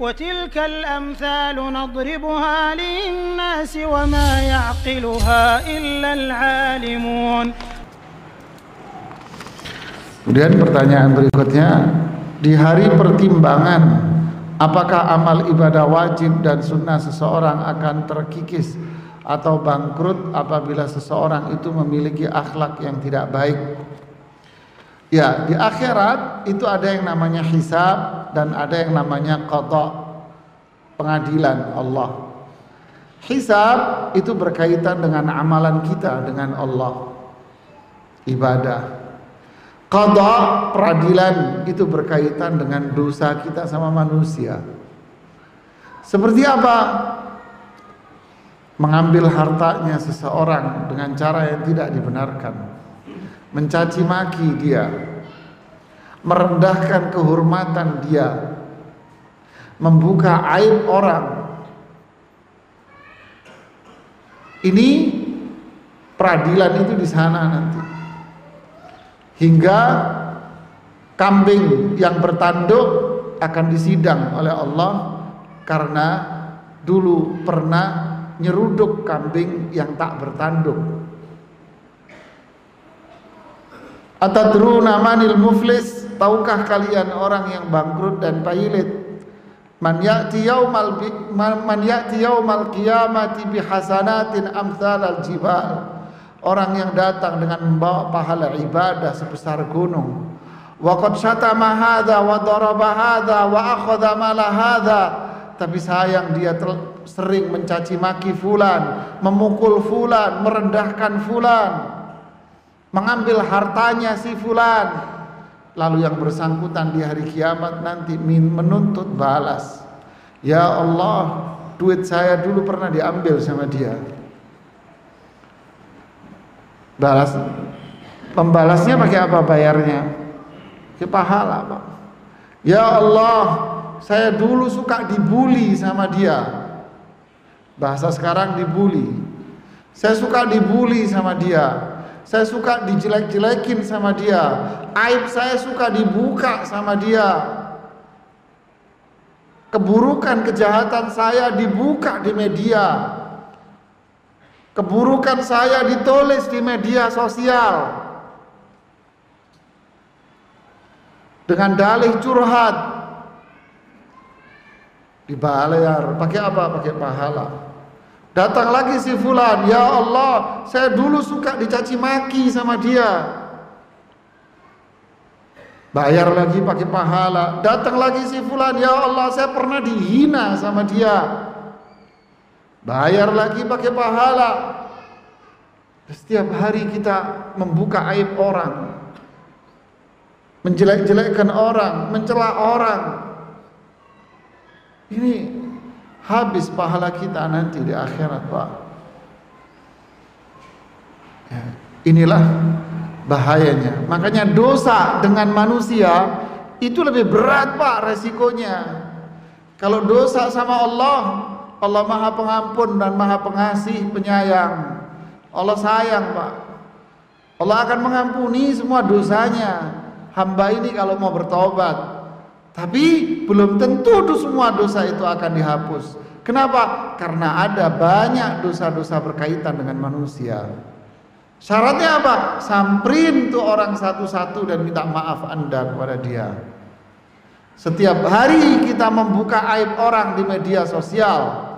وتلك الأمثال نضربها للناس وما يعقلها إلا العالمون Kemudian pertanyaan berikutnya Di hari pertimbangan Apakah amal ibadah wajib dan sunnah seseorang akan terkikis Atau bangkrut apabila seseorang itu memiliki akhlak yang tidak baik Ya di akhirat itu ada yang namanya hisab dan ada yang namanya qadha Pengadilan Allah Hisab itu berkaitan dengan amalan kita dengan Allah Ibadah Qadha peradilan itu berkaitan dengan dosa kita sama manusia. Seperti apa? Mengambil hartanya seseorang dengan cara yang tidak dibenarkan. Mencaci maki dia. Merendahkan kehormatan dia. Membuka aib orang. Ini peradilan itu di sana nanti hingga kambing yang bertanduk akan disidang oleh Allah karena dulu pernah nyeruduk kambing yang tak bertanduk. Atadruna manil muflis? Tahukah kalian orang yang bangkrut dan pailit? Man ya'ti yaumal man ya'ti yaumal qiyamati bihasanatin amsal al-jibal Orang yang datang dengan membawa pahala ibadah sebesar gunung. Wa qad syatama hadza wa daraba hadza wa akhadha mala hadza. Tapi sayang dia sering mencaci maki fulan, memukul fulan, merendahkan fulan, mengambil hartanya si fulan. Lalu yang bersangkutan di hari kiamat nanti menuntut balas. Ya Allah, duit saya dulu pernah diambil sama dia. Balas. Pembalasnya pakai apa bayarnya? Ke pahala Pak. Ya Allah saya dulu suka dibully sama dia. Bahasa sekarang dibully. Saya suka dibully sama dia saya suka dijelek-jelekin sama dia. Aib saya suka dibuka sama dia. Keburukan kejahatan saya dibuka di media. Keburukan saya ditulis di media sosial. Dengan dalih curhat. Dibayar. Pakai apa? Pakai pahala datang lagi si fulan ya Allah saya dulu suka dicaci maki sama dia bayar lagi pakai pahala datang lagi si fulan ya Allah saya pernah dihina sama dia Bayar lagi pakai pahala. Setiap hari kita membuka aib orang. Menjelek-jelekkan orang, mencela orang. Ini habis pahala kita nanti di akhirat, Pak. Ya, inilah bahayanya. Makanya dosa dengan manusia itu lebih berat, Pak, resikonya. Kalau dosa sama Allah, Allah Maha Pengampun dan Maha Pengasih, penyayang. Allah sayang, Pak. Allah akan mengampuni semua dosanya. Hamba ini kalau mau bertobat. Tapi belum tentu semua dosa itu akan dihapus. Kenapa? Karena ada banyak dosa-dosa berkaitan dengan manusia. Syaratnya apa? Samprin tuh orang satu-satu dan minta maaf Anda kepada dia. Setiap hari kita membuka aib orang di media sosial,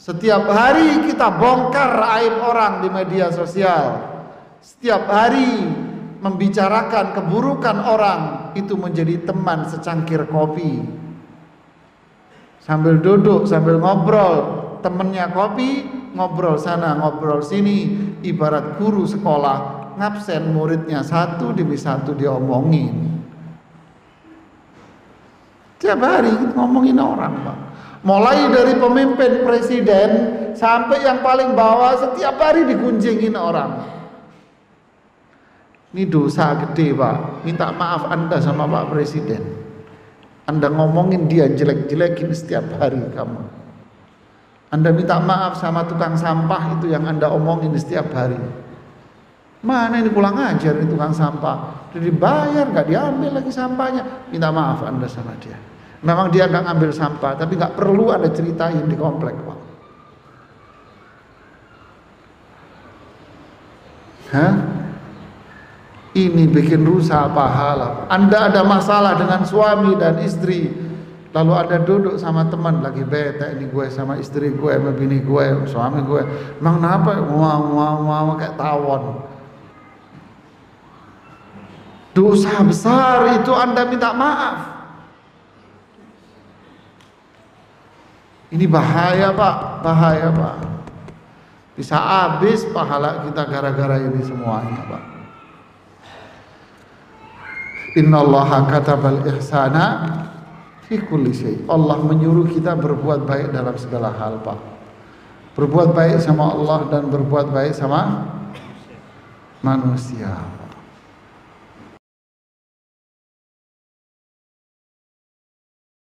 setiap hari kita bongkar aib orang di media sosial. Setiap hari membicarakan keburukan orang itu menjadi teman secangkir kopi. Sambil duduk, sambil ngobrol, temennya kopi, ngobrol sana, ngobrol sini, ibarat guru sekolah ngabsen muridnya satu demi satu diomongin. Tiap hari ngomongin orang, Pak. Mulai dari pemimpin presiden sampai yang paling bawah setiap hari digunjingin orang. Ini dosa gede pak. Minta maaf anda sama pak presiden. Anda ngomongin dia jelek-jelekin setiap hari kamu. Anda minta maaf sama tukang sampah itu yang anda omongin setiap hari. Mana ini pulang ajar ini tukang sampah. Sudah dibayar nggak diambil lagi sampahnya. Minta maaf anda sama dia. Memang dia nggak ngambil sampah, tapi nggak perlu ada ceritain di komplek, Pak. Hah? Ini bikin rusak pahala. Anda ada masalah dengan suami dan istri, lalu ada duduk sama teman lagi bete ini gue sama istri gue, sama bini gue, suami gue. Emang kenapa? Wah, wah, wah, kayak tawon. Dosa besar itu Anda minta maaf. Ini bahaya Pak, bahaya Pak. Bisa habis pahala kita gara-gara ini semuanya Pak. Innallaha katabal ihsana fi kulli syai. Allah menyuruh kita berbuat baik dalam segala hal, Pak. Berbuat baik sama Allah dan berbuat baik sama manusia.